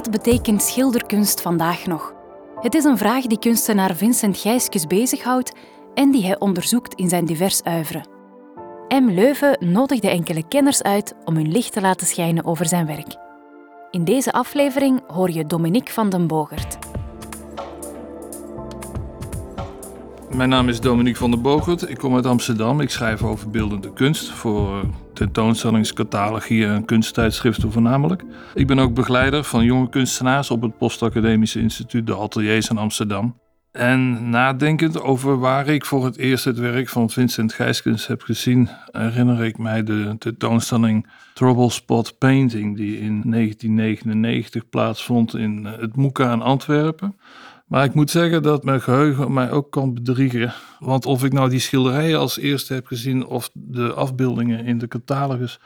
Wat betekent schilderkunst vandaag nog? Het is een vraag die kunstenaar Vincent Gijskes bezighoudt en die hij onderzoekt in zijn divers uiveren. M. Leuven nodigde enkele kenners uit om hun licht te laten schijnen over zijn werk. In deze aflevering hoor je Dominique van den Bogert. Mijn naam is Dominique van der Bogert. Ik kom uit Amsterdam. Ik schrijf over beeldende kunst voor tentoonstellingscatalogie en kunsttijdschriften voornamelijk. Ik ben ook begeleider van jonge kunstenaars op het Postacademische Instituut De Ateliers in Amsterdam. En nadenkend over waar ik voor het eerst het werk van Vincent Gijskens heb gezien, herinner ik mij de tentoonstelling Trouble Spot Painting, die in 1999 plaatsvond in het Moeka in Antwerpen. Maar ik moet zeggen dat mijn geheugen mij ook kan bedriegen. Want of ik nou die schilderijen als eerste heb gezien of de afbeeldingen in de catalogus,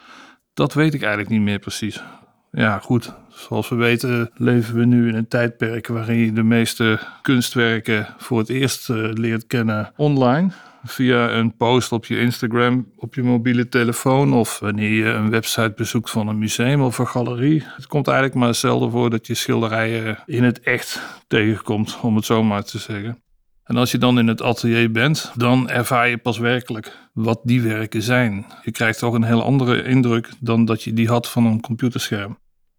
dat weet ik eigenlijk niet meer precies. Ja, goed. Zoals we weten leven we nu in een tijdperk waarin je de meeste kunstwerken voor het eerst uh, leert kennen online via een post op je Instagram, op je mobiele telefoon of wanneer je een website bezoekt van een museum of een galerie. Het komt eigenlijk maar zelden voor dat je schilderijen in het echt tegenkomt, om het zo maar te zeggen. En als je dan in het atelier bent, dan ervaar je pas werkelijk wat die werken zijn. Je krijgt toch een heel andere indruk dan dat je die had van een computerscherm.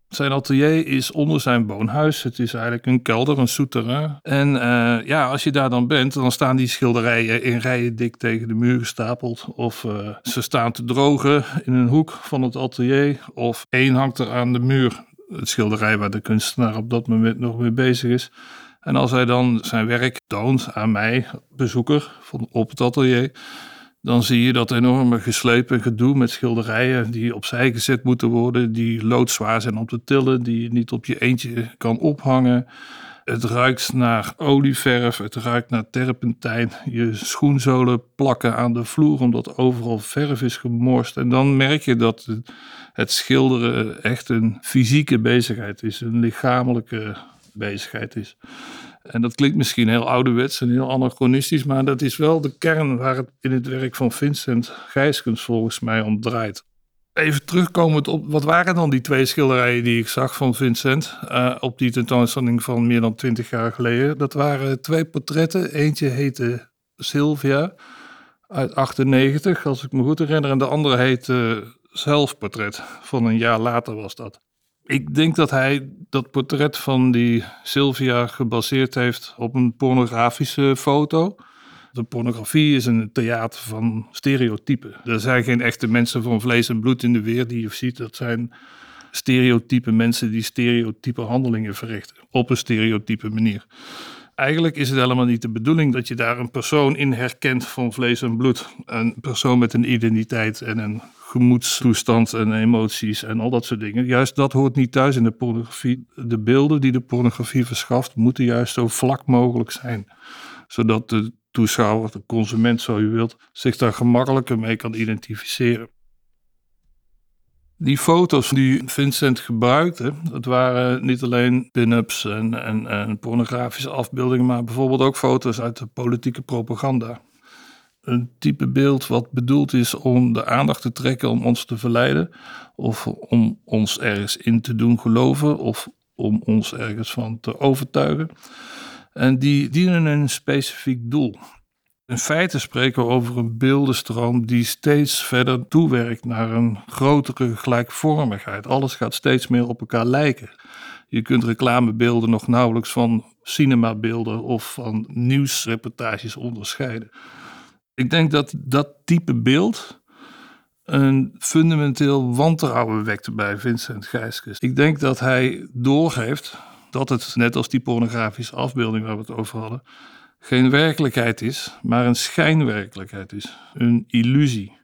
Zijn atelier is onder zijn woonhuis. Het is eigenlijk een kelder, een souterrain. En uh, ja, als je daar dan bent, dan staan die schilderijen in rijen dik tegen de muur gestapeld. Of uh, ze staan te drogen in een hoek van het atelier. Of één hangt er aan de muur. Het schilderij waar de kunstenaar op dat moment nog mee bezig is. En als hij dan zijn werk toont aan mij, bezoeker van op het atelier dan zie je dat enorme geslepen gedoe met schilderijen die opzij gezet moeten worden, die loodzwaar zijn om te tillen, die je niet op je eentje kan ophangen. Het ruikt naar olieverf, het ruikt naar terpentijn. Je schoenzolen plakken aan de vloer omdat overal verf is gemorst. En dan merk je dat het schilderen echt een fysieke bezigheid is, een lichamelijke bezigheid is. En dat klinkt misschien heel ouderwets en heel anachronistisch, maar dat is wel de kern waar het in het werk van Vincent Gijskens volgens mij om draait. Even terugkomend op, wat waren dan die twee schilderijen die ik zag van Vincent uh, op die tentoonstelling van meer dan twintig jaar geleden? Dat waren twee portretten. Eentje heette Sylvia uit 98, als ik me goed herinner, en de andere heette Zelfportret. Van een jaar later was dat. Ik denk dat hij dat portret van die Sylvia gebaseerd heeft op een pornografische foto. De pornografie is een theater van stereotypen. Er zijn geen echte mensen van vlees en bloed in de weer die je ziet. Dat zijn stereotype mensen die stereotype handelingen verrichten. Op een stereotype manier. Eigenlijk is het helemaal niet de bedoeling dat je daar een persoon in herkent van vlees en bloed. Een persoon met een identiteit en een gemoedstoestand en emoties en al dat soort dingen. Juist dat hoort niet thuis in de pornografie. De beelden die de pornografie verschaft, moeten juist zo vlak mogelijk zijn. Zodat de toeschouwer, de consument zo je wilt, zich daar gemakkelijker mee kan identificeren. Die foto's die Vincent gebruikte, dat waren niet alleen pin-ups en, en, en pornografische afbeeldingen, maar bijvoorbeeld ook foto's uit de politieke propaganda een type beeld wat bedoeld is om de aandacht te trekken, om ons te verleiden, of om ons ergens in te doen geloven, of om ons ergens van te overtuigen. En die dienen een specifiek doel. In feite spreken we over een beeldenstroom die steeds verder toewerkt naar een grotere gelijkvormigheid. Alles gaat steeds meer op elkaar lijken. Je kunt reclamebeelden nog nauwelijks van cinemabeelden of van nieuwsreportages onderscheiden. Ik denk dat dat type beeld een fundamenteel wantrouwen wekte bij Vincent Gijskes. Ik denk dat hij doorgeeft dat het, net als die pornografische afbeelding waar we het over hadden, geen werkelijkheid is, maar een schijnwerkelijkheid is. Een illusie.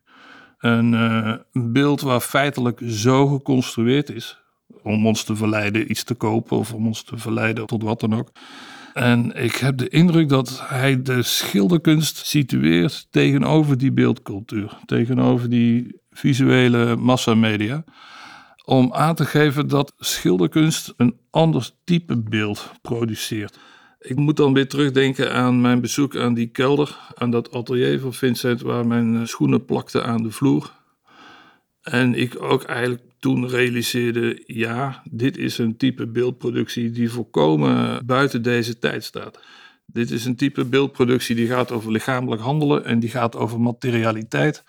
Een, uh, een beeld waar feitelijk zo geconstrueerd is om ons te verleiden iets te kopen of om ons te verleiden tot wat dan ook en ik heb de indruk dat hij de schilderkunst situeert tegenover die beeldcultuur, tegenover die visuele massamedia. Om aan te geven dat schilderkunst een ander type beeld produceert. Ik moet dan weer terugdenken aan mijn bezoek aan die kelder, aan dat atelier van Vincent, waar mijn schoenen plakten aan de vloer. En ik ook eigenlijk toen realiseerde, ja, dit is een type beeldproductie die volkomen buiten deze tijd staat. Dit is een type beeldproductie die gaat over lichamelijk handelen en die gaat over materialiteit.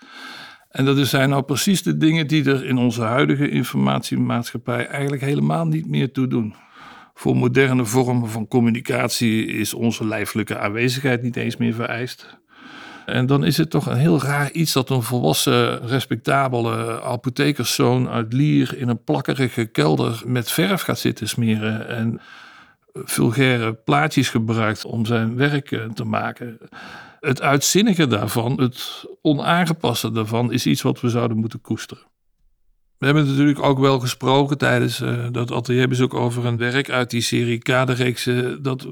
En dat zijn nou precies de dingen die er in onze huidige informatiemaatschappij eigenlijk helemaal niet meer toe doen. Voor moderne vormen van communicatie is onze lijfelijke aanwezigheid niet eens meer vereist. En dan is het toch een heel raar iets dat een volwassen, respectabele apothekerszoon uit Lier in een plakkerige kelder met verf gaat zitten smeren en vulgaire plaatjes gebruikt om zijn werk eh, te maken. Het uitzinnige daarvan, het onaangepaste daarvan, is iets wat we zouden moeten koesteren. We hebben natuurlijk ook wel gesproken tijdens uh, dat atelierbezoek over een werk uit die serie kaderreeksen dat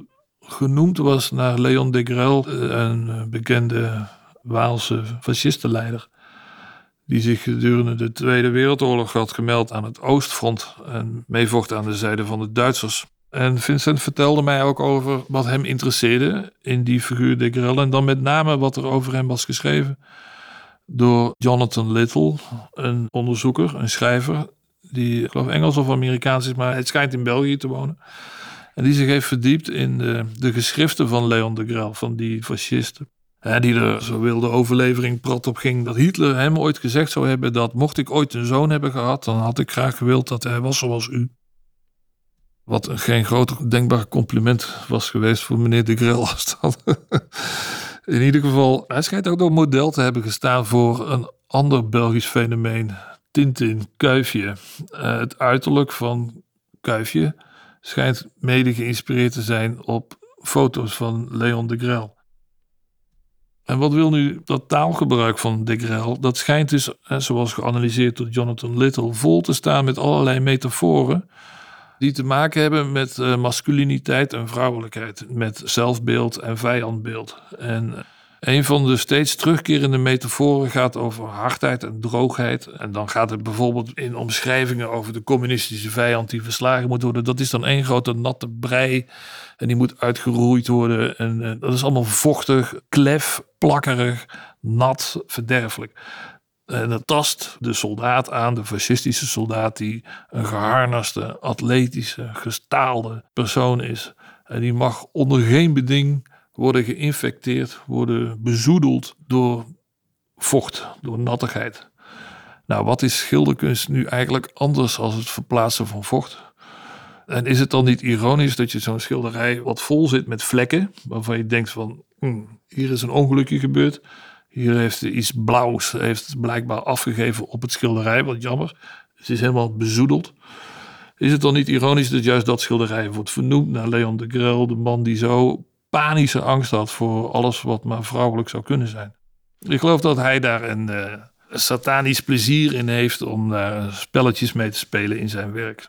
genoemd was naar Leon de Grel, eh, een bekende Waalse fascistenleider. Die zich gedurende de Tweede Wereldoorlog had gemeld aan het Oostfront en meevocht aan de zijde van de Duitsers. En Vincent vertelde mij ook over wat hem interesseerde in die figuur de Grel. En dan met name wat er over hem was geschreven door Jonathan Little, een onderzoeker, een schrijver, die ik geloof Engels of Amerikaans is, maar het schijnt in België te wonen. En die zich heeft verdiept in de, de geschriften van Leon de Grel, van die fascisten. die er zo wilde overlevering prat op ging dat Hitler hem ooit gezegd zou hebben dat mocht ik ooit een zoon hebben gehad, dan had ik graag gewild dat hij was zoals u. Wat geen groter denkbaar compliment was geweest voor meneer de Grel als dat. In ieder geval, hij schijnt ook door model te hebben gestaan voor een ander Belgisch fenomeen. Tintin, Kuifje. Uh, het uiterlijk van Kuifje schijnt mede geïnspireerd te zijn op foto's van Leon de Grel. En wat wil nu dat taalgebruik van de Grel? Dat schijnt dus, zoals geanalyseerd door Jonathan Little, vol te staan met allerlei metaforen die te maken hebben met uh, masculiniteit en vrouwelijkheid, met zelfbeeld en vijandbeeld. En een van de steeds terugkerende metaforen gaat over hardheid en droogheid. En dan gaat het bijvoorbeeld in omschrijvingen over de communistische vijand die verslagen moet worden. Dat is dan één grote natte brei en die moet uitgeroeid worden. En uh, dat is allemaal vochtig, klef, plakkerig, nat, verderfelijk. En dat tast de soldaat aan, de fascistische soldaat, die een geharnaste, atletische, gestaalde persoon is. En die mag onder geen beding worden geïnfecteerd, worden bezoedeld door vocht, door nattigheid. Nou, wat is schilderkunst nu eigenlijk anders als het verplaatsen van vocht? En is het dan niet ironisch dat je zo'n schilderij wat vol zit met vlekken, waarvan je denkt van, hmm, hier is een ongelukje gebeurd, hier heeft iets blauws heeft blijkbaar afgegeven op het schilderij. Wat jammer. Het is helemaal bezoedeld. Is het dan niet ironisch dat juist dat schilderij wordt vernoemd naar Leon de Grel, de man die zo panische angst had voor alles wat maar vrouwelijk zou kunnen zijn? Ik geloof dat hij daar een, uh, satanisch plezier in heeft om daar spelletjes mee te spelen in zijn werk.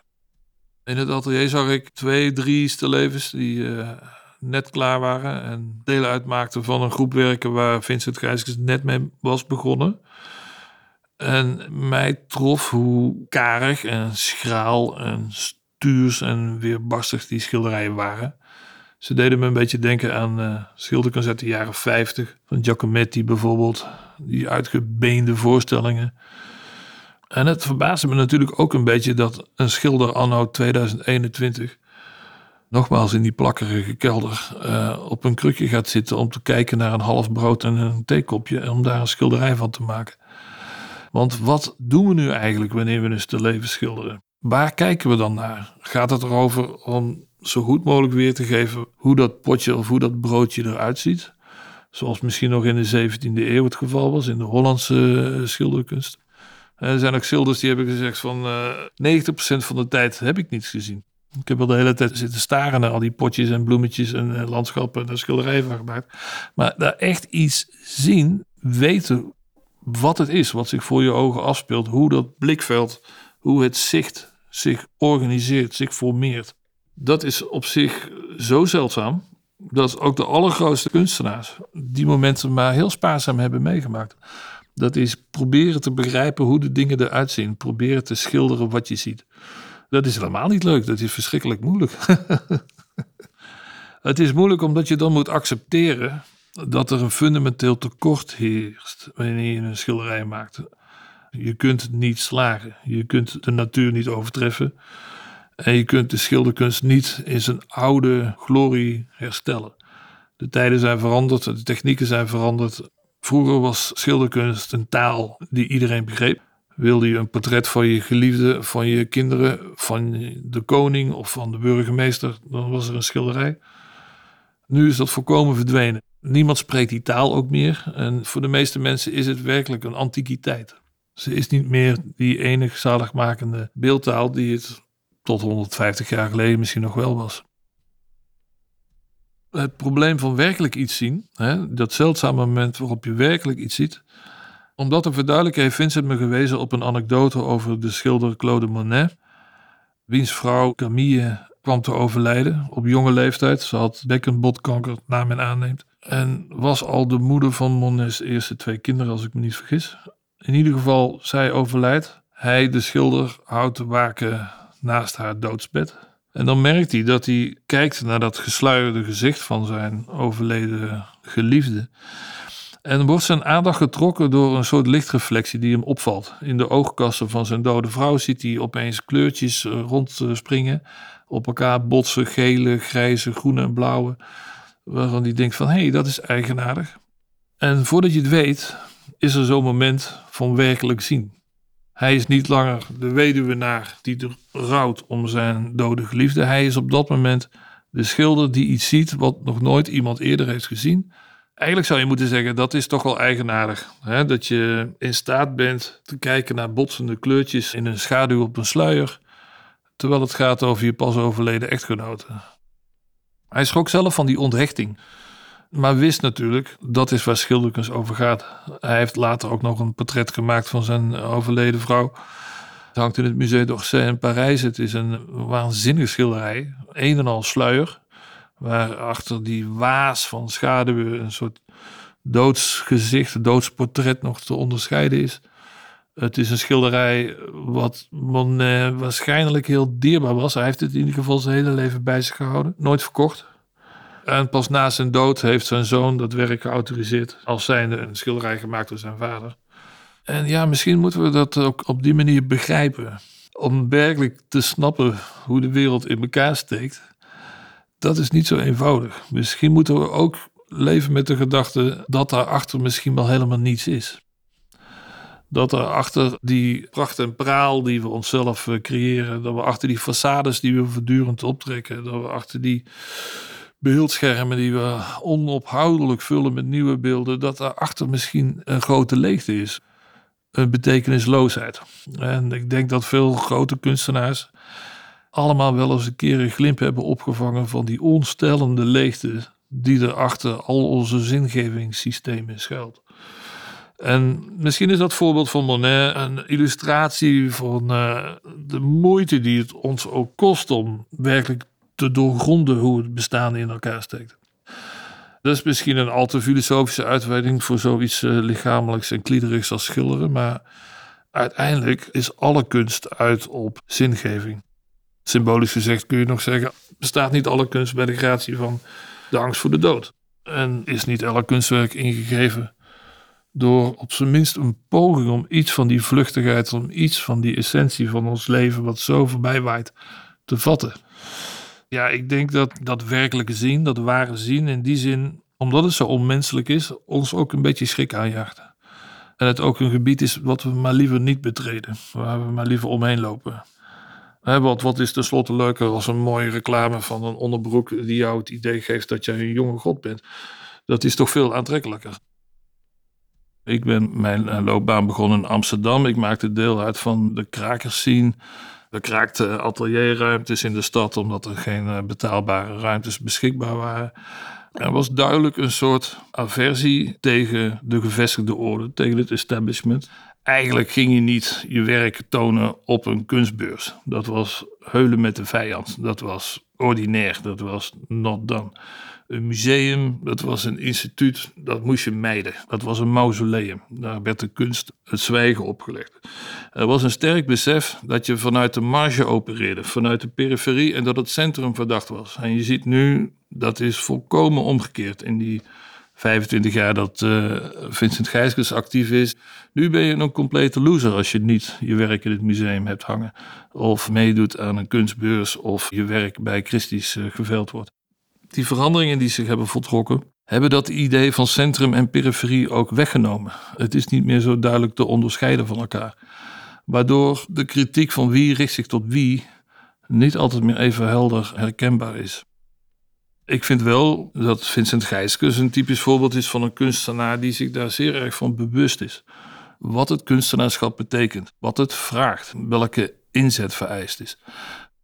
In het atelier zag ik twee, drie stillevens die uh, net klaar waren en deel uitmaakten van een groep werken waar Vincent Gijskes net mee was begonnen. En mij trof hoe karig en schraal en stuurs en weerbarstig die schilderijen waren. Ze deden me een beetje denken aan uh, schilderkunst uit de jaren 50 van Giacometti bijvoorbeeld. Die uitgebeende voorstellingen. En het verbaasde me natuurlijk ook een beetje dat een schilder anno 2021 nogmaals in die plakkerige kelder uh, op een krukje gaat zitten om te kijken naar een half brood en een theekopje en om daar een schilderij van te maken. Want wat doen we nu eigenlijk wanneer we dus te leven schilderen? Waar kijken we dan naar? Gaat het erover om zo goed mogelijk weer te geven hoe dat potje of hoe dat broodje eruit ziet? Zoals misschien nog in de 17e eeuw het geval was in de Hollandse eh, schilderkunst. Er zijn ook schilders die hebben gezegd van uh, 90% van de tijd heb ik niets gezien. Ik heb wel de hele tijd zitten staren naar al die potjes en bloemetjes en eh, landschappen en schilderijen van gemaakt. Maar daar echt iets zien, weten wat het is, wat zich voor je ogen afspeelt, hoe dat blikveld, hoe het zicht zich organiseert, zich formeert. Dat is op zich zo zeldzaam dat ook de allergrootste kunstenaars die momenten maar heel spaarzaam hebben meegemaakt. Dat is proberen te begrijpen hoe de dingen eruit zien, proberen te schilderen wat je ziet. Dat is helemaal niet leuk. Dat is verschrikkelijk moeilijk. het is moeilijk omdat je dan moet accepteren dat er een fundamenteel tekort heerst wanneer je een schilderij maakt. Je kunt niet slagen. Je kunt de natuur niet overtreffen. En je kunt de schilderkunst niet in zijn oude glorie herstellen. De tijden zijn veranderd, de technieken zijn veranderd. Vroeger was schilderkunst een taal die iedereen begreep. Wilde je een portret van je geliefde, van je kinderen, van de koning of van de burgemeester, dan was er een schilderij. Nu is dat volkomen verdwenen. Niemand spreekt die taal ook meer. En voor de meeste mensen is het werkelijk een antiquiteit. Ze is niet meer die enig zaligmakende beeldtaal die het tot 150 jaar geleden misschien nog wel was. Het probleem van werkelijk iets zien, hè, dat zeldzame moment waarop je werkelijk iets ziet, om dat te verduidelijken heeft Vincent me gewezen op een anekdote over de schilder Claude Monet, wiens vrouw Camille kwam te overlijden op jonge leeftijd. Ze had bekkenbotkanker, naar men aanneemt. En was al de moeder van Monet's eerste twee kinderen, als ik me niet vergis. In ieder geval, zij overlijdt. Hij, de schilder, houdt de waken naast haar doodsbed. En dan merkt hij dat hij kijkt naar dat gesluierde gezicht van zijn overleden geliefde. En wordt zijn aandacht getrokken door een soort lichtreflectie die hem opvalt. In de oogkassen van zijn dode vrouw ziet hij opeens kleurtjes eh, rondspringen. Op elkaar botsen, gele, grijze, groene en blauwe. Waarvan hij denkt van, hé, hey, dat is eigenaardig. En voordat je het weet, is er zo'n moment van werkelijk zien. Hij is niet langer de weduwenaar die rouwt om zijn dode geliefde. Hij is op dat moment de schilder die iets ziet wat nog nooit iemand eerder heeft gezien. Eigenlijk zou je moeten zeggen, dat is toch wel eigenaardig. Hè? Dat je in staat bent te kijken naar botsende kleurtjes in een schaduw op een sluier. Terwijl het gaat over je pas overleden echtgenoten. Hij schrok zelf van die onthechting. Maar wist natuurlijk, dat is waar schilderkunst over gaat. Hij heeft later ook nog een portret gemaakt van zijn overleden vrouw. Het hangt in het Musée d'Orsay in Parijs. Het is een waanzinnige schilderij. Een en al sluier. Waar achter die waas van schaduwen een soort doodsgezicht, doodsportret nog te onderscheiden is. Het is een schilderij wat Monet waarschijnlijk heel dierbaar was. Hij heeft het in ieder geval zijn hele leven bij zich gehouden. Nooit verkocht. En pas na zijn dood heeft zijn zoon dat werk geautoriseerd als zijnde een schilderij gemaakt door zijn vader. En ja, misschien moeten we dat ook op die manier begrijpen. Om werkelijk te snappen hoe de wereld in elkaar steekt, dat is niet zo eenvoudig. Misschien moeten we ook leven met de gedachte dat daarachter misschien wel helemaal niets is. Dat er achter die pracht en praal die we onszelf eh, creëren, dat we achter die façades die we voortdurend optrekken, dat we achter die beeldschermen die we onophoudelijk vullen met nieuwe beelden, dat daarachter misschien een grote leegte is. Een betekenisloosheid. En ik denk dat veel grote kunstenaars allemaal wel eens een keer een glimp hebben opgevangen van die onstellende leegte die er achter al onze zingevingssystemen schuilt. En misschien is dat voorbeeld van Monet een illustratie van uh, de moeite die het ons ook kost om werkelijk te doorgronden hoe het bestaan in elkaar steekt. Dat is misschien een al te filosofische uitweiding voor zoiets uh, lichamelijks en kliederigs als schilderen, maar uiteindelijk is alle kunst uit op zingeving. Symbolisch gezegd kun je nog zeggen: bestaat niet alle kunst bij de gratie van de angst voor de dood? En is niet elk kunstwerk ingegeven door op zijn minst een poging om iets van die vluchtigheid, om iets van die essentie van ons leven, wat zo voorbij waait, te vatten? Ja, ik denk dat dat werkelijke zien, dat ware zien, in die zin, omdat het zo onmenselijk is, ons ook een beetje schrik aanjaagt. En het ook een gebied is wat we maar liever niet betreden, waar we maar liever omheen lopen. He, want wat is tenslotte leuker als een mooie reclame van een onderbroek die jou het idee geeft dat jij een jonge god bent? Dat is toch veel aantrekkelijker. Ik ben mijn eh, loopbaan begonnen in Amsterdam. Ik maakte deel uit van de krakerscene. We kraakten atelierruimtes in de stad omdat er geen eh, betaalbare ruimtes beschikbaar waren. Er was duidelijk een soort aversie tegen de gevestigde orde, tegen het establishment. Eigenlijk ging je niet je werk tonen op een kunstbeurs. Dat was heulen met de vijand. Dat was ordinair. Dat was not done. Een museum, dat was een instituut, dat moest je mijden. Dat was een mausoleum. Daar werd de kunst het zwijgen opgelegd. Er was een sterk besef dat je vanuit de marge opereerde, vanuit de periferie en dat het centrum verdacht was. En je ziet nu, dat is volkomen omgekeerd in die 25 jaar dat uh, Vincent Gijskes actief is. Nu ben je een complete loser als je niet je werk in het museum hebt hangen. Of meedoet aan een kunstbeurs of je werk bij Christie's uh, geveld wordt. Die veranderingen die zich hebben voltrokken, hebben dat idee van centrum en periferie ook weggenomen. Het is niet meer zo duidelijk te onderscheiden van elkaar. Waardoor de kritiek van wie richt zich tot wie niet altijd meer even helder herkenbaar is. Ik vind wel dat Vincent Gijskes een typisch voorbeeld is van een kunstenaar die zich daar zeer erg van bewust is. Wat het kunstenaarschap betekent, wat het vraagt, welke inzet vereist is.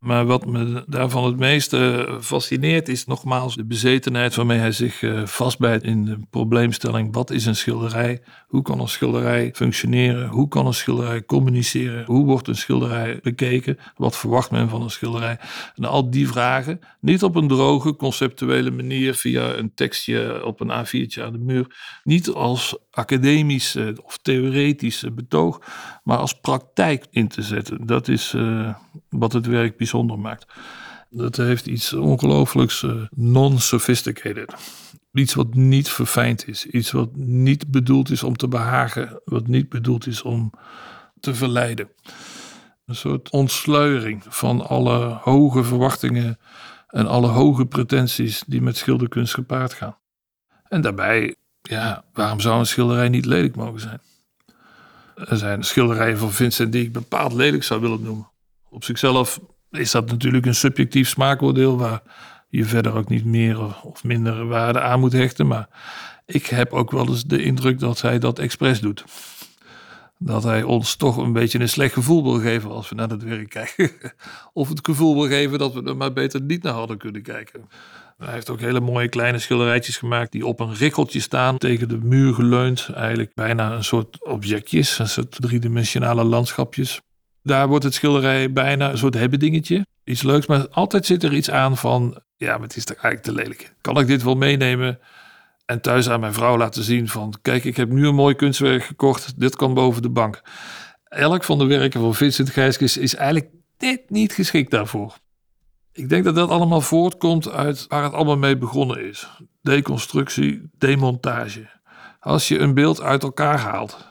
Maar wat me daarvan het meeste fascineert is nogmaals de bezetenheid waarmee hij zich uh, vastbijt in de probleemstelling: wat is een schilderij? Hoe kan een schilderij functioneren? Hoe kan een schilderij communiceren? Hoe wordt een schilderij bekeken? Wat verwacht men van een schilderij? En al die vragen, niet op een droge, conceptuele manier via een tekstje op een A4'tje aan de muur, niet als academisch of theoretisch betoog, maar als praktijk in te zetten. Dat is uh, wat het werk bijzonder maakt. Dat heeft iets ongelooflijks non-sophisticated. Iets wat niet verfijnd is. Iets wat niet bedoeld is om te behagen. Wat niet bedoeld is om te verleiden. Een soort ontsluiering van alle hoge verwachtingen en alle hoge pretenties die met schilderkunst gepaard gaan. En daarbij, ja, waarom zou een schilderij niet lelijk mogen zijn? Er zijn schilderijen van Vincent die ik bepaald lelijk zou willen noemen. Op zichzelf is dat natuurlijk een subjectief smaakoordeel waar je verder ook niet meer of minder waarde aan moet hechten. Maar ik heb ook wel eens de indruk dat hij dat expres doet. Dat hij ons toch een beetje een slecht gevoel wil geven als we naar het werk kijken. Of het gevoel wil geven dat we er maar beter niet naar hadden kunnen kijken. Hij heeft ook hele mooie kleine schilderijtjes gemaakt die op een rikkeltje staan, tegen de muur geleund. Eigenlijk bijna een soort objectjes, een soort driedimensionale landschapjes. Daar wordt het schilderij bijna een soort hebbedingetje. Iets leuks, maar altijd zit er iets aan van, ja, maar het is toch eigenlijk te lelijk. Kan ik dit wel meenemen en thuis aan mijn vrouw laten zien van, kijk, ik heb nu een mooi kunstwerk gekocht, dit kan boven de bank. Elk van de werken van Vincent Gijskes is eigenlijk dit niet geschikt daarvoor. Ik denk dat dat allemaal voortkomt uit waar het allemaal mee begonnen is. Deconstructie, demontage. Als je een beeld uit elkaar haalt,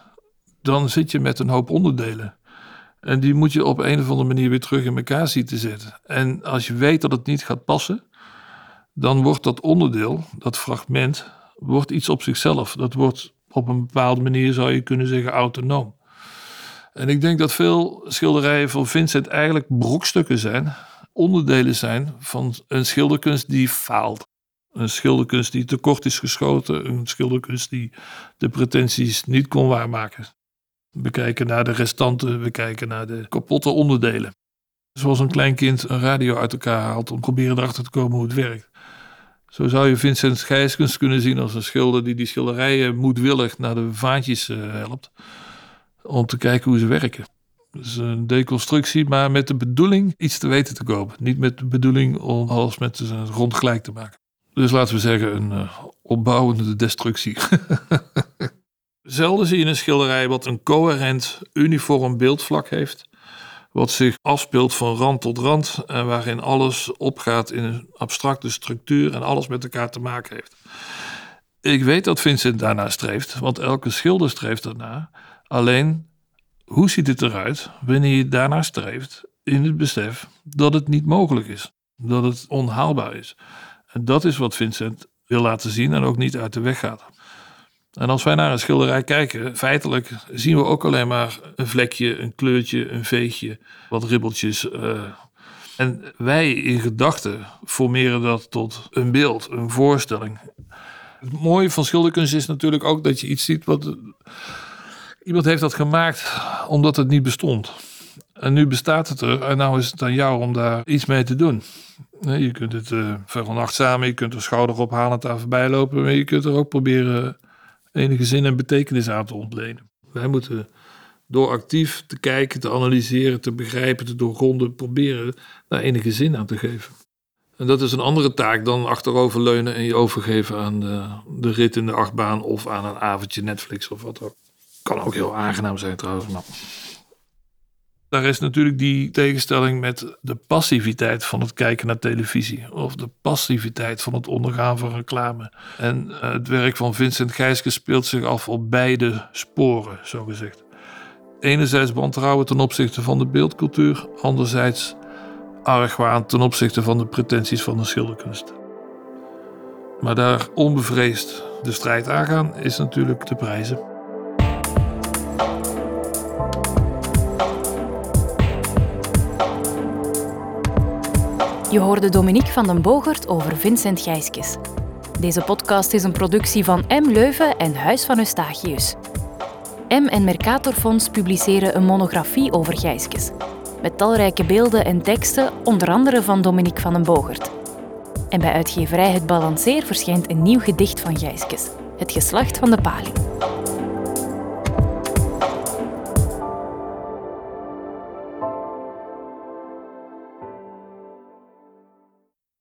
dan zit je met een hoop onderdelen. En die moet je op een of andere manier weer terug in elkaar zien te zetten. En als je weet dat het niet gaat passen, dan wordt dat onderdeel, dat fragment, wordt iets op zichzelf. Dat wordt op een bepaalde manier, zou je kunnen zeggen, autonoom. En ik denk dat veel schilderijen van Vincent eigenlijk brokstukken zijn, onderdelen zijn van een schilderkunst die faalt. Een schilderkunst die tekort is geschoten, een schilderkunst die de pretenties niet kon waarmaken. We kijken naar de restanten, we kijken naar de kapotte onderdelen. Zoals een klein kind een radio uit elkaar haalt om proberen erachter te komen hoe het werkt. Zo zou je Vincent Gijskens kunnen zien als een schilder die die schilderijen moedwillig naar de vaantjes uh, helpt. Om te kijken hoe ze werken. Dus een deconstructie, maar met de bedoeling iets te weten te komen. Niet met de bedoeling om alles met de grond gelijk te maken. Dus laten we zeggen een uh, opbouwende destructie. Zelden zie je een schilderij wat een coherent, uniform beeldvlak heeft. Wat zich afspeelt van rand tot rand en waarin alles opgaat in een abstracte structuur en alles met elkaar te maken heeft. Ik weet dat Vincent daarna streeft, want elke schilder streeft daarna. Alleen, hoe ziet het eruit wanneer je daarna streeft in het besef dat het niet mogelijk is, dat het onhaalbaar is? En dat is wat Vincent wil laten zien en ook niet uit de weg gaat. En als wij naar een schilderij kijken, feitelijk zien we ook alleen maar een vlekje, een kleurtje, een veegje, wat ribbeltjes. Uh, en wij in gedachten formeren dat tot een beeld, een voorstelling. Het mooie van schilderkunst is natuurlijk ook dat je iets ziet wat. Iemand heeft dat gemaakt omdat het niet bestond. En nu bestaat het er en nou is het aan jou om daar iets mee te doen. Je kunt het uh, veronachtzamen, je kunt er schouder ophalen, daar voorbij lopen, maar je kunt er ook proberen enige zin en betekenis aan te ontlenen. Wij moeten door actief te kijken, te analyseren, te begrijpen, te doorgronden, proberen daar enige zin aan te geven. En dat is een andere taak dan achteroverleunen en je overgeven aan de, de rit in de achtbaan of aan een avondje Netflix of wat ook. Kan ook heel aangenaam zijn trouwens. Daar is natuurlijk die tegenstelling met de passiviteit van het kijken naar televisie. Of de passiviteit van het ondergaan van reclame. En eh, het werk van Vincent Gijske speelt zich af op beide sporen, zo gezegd. Enerzijds wantrouwen ten opzichte van de beeldcultuur, anderzijds argwaan ten opzichte van de pretenties van de schilderkunst. Maar daar onbevreesd de strijd aangaan is natuurlijk te prijzen. Je hoorde Dominique van den Bogert over Vincent Gijskes. Deze podcast is een productie van M. Leuven en Huis van Eustachius. M en Mercatorfonds publiceren een monografie over Gijskes. Met talrijke beelden en teksten, onder andere van Dominique van den Bogert. En bij uitgeverij Het Balanceer verschijnt een nieuw gedicht van Gijskes, Het geslacht van de paling.